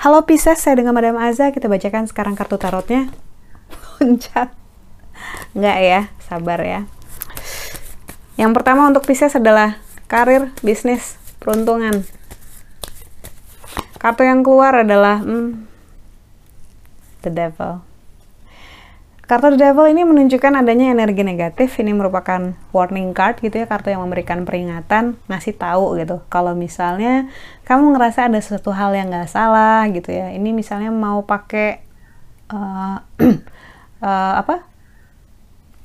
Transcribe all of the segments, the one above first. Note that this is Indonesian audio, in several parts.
Halo Pisces, saya dengan Madam Aza. Kita bacakan sekarang kartu tarotnya. Puncak. Enggak ya, sabar ya. Yang pertama untuk Pisces adalah karir, bisnis, peruntungan. Kartu yang keluar adalah hmm, The Devil. Kartu The Devil ini menunjukkan adanya energi negatif. Ini merupakan warning card gitu ya, kartu yang memberikan peringatan, ngasih tahu gitu. Kalau misalnya kamu ngerasa ada sesuatu hal yang nggak salah gitu ya. Ini misalnya mau pakai uh, uh, apa?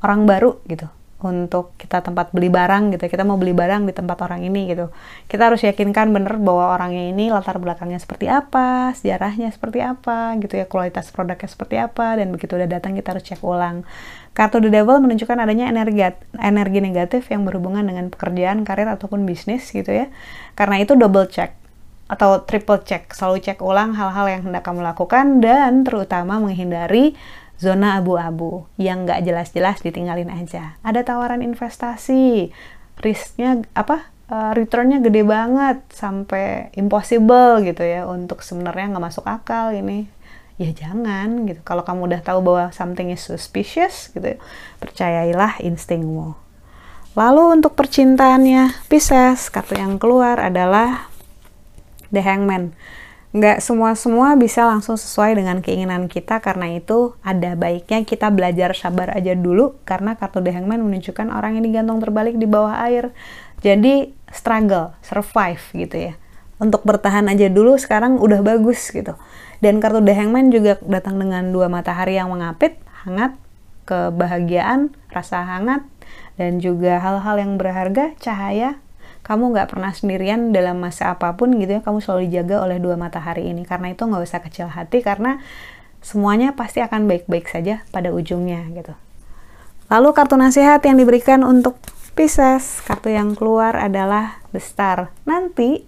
Orang baru gitu untuk kita tempat beli barang gitu kita mau beli barang di tempat orang ini gitu. Kita harus yakinkan bener bahwa orangnya ini latar belakangnya seperti apa sejarahnya seperti apa gitu ya kualitas produknya seperti apa dan begitu udah datang kita harus cek ulang. Kartu the devil menunjukkan adanya energi energi negatif yang berhubungan dengan pekerjaan karir ataupun bisnis gitu ya. Karena itu double check atau triple check selalu cek ulang hal-hal yang hendak kamu lakukan dan terutama menghindari zona abu-abu yang nggak jelas-jelas ditinggalin aja. Ada tawaran investasi, risknya apa? Uh, returnnya gede banget sampai impossible gitu ya untuk sebenarnya nggak masuk akal ini ya jangan gitu kalau kamu udah tahu bahwa something is suspicious gitu percayailah instingmu lalu untuk percintaannya Pisces kartu yang keluar adalah The Hangman nggak semua-semua bisa langsung sesuai dengan keinginan kita karena itu ada baiknya kita belajar sabar aja dulu karena kartu The Hangman menunjukkan orang yang digantung terbalik di bawah air. Jadi struggle, survive gitu ya. Untuk bertahan aja dulu sekarang udah bagus gitu. Dan kartu The Hangman juga datang dengan dua matahari yang mengapit hangat kebahagiaan rasa hangat dan juga hal-hal yang berharga cahaya kamu nggak pernah sendirian dalam masa apa pun gitu ya kamu selalu dijaga oleh dua matahari ini. Karena itu nggak usah kecil hati karena semuanya pasti akan baik-baik saja pada ujungnya gitu. Lalu kartu nasihat yang diberikan untuk Pisces kartu yang keluar adalah The Star. Nanti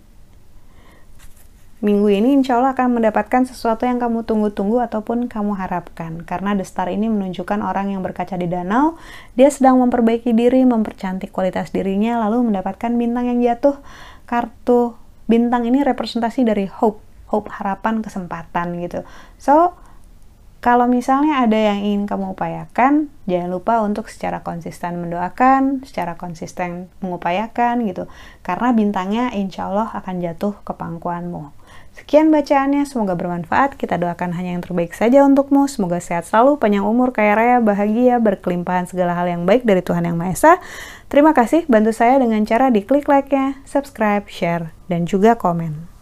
minggu ini insya Allah akan mendapatkan sesuatu yang kamu tunggu-tunggu ataupun kamu harapkan. Karena The Star ini menunjukkan orang yang berkaca di danau, dia sedang memperbaiki diri, mempercantik kualitas dirinya, lalu mendapatkan bintang yang jatuh. Kartu bintang ini representasi dari hope, hope harapan, kesempatan gitu. So, kalau misalnya ada yang ingin kamu upayakan, jangan lupa untuk secara konsisten mendoakan, secara konsisten mengupayakan gitu. Karena bintangnya insya Allah akan jatuh ke pangkuanmu. Sekian bacaannya, semoga bermanfaat. Kita doakan hanya yang terbaik saja untukmu. Semoga sehat selalu, panjang umur, kaya raya, bahagia, berkelimpahan segala hal yang baik dari Tuhan Yang Maha Esa. Terima kasih, bantu saya dengan cara diklik like-nya, subscribe, share, dan juga komen.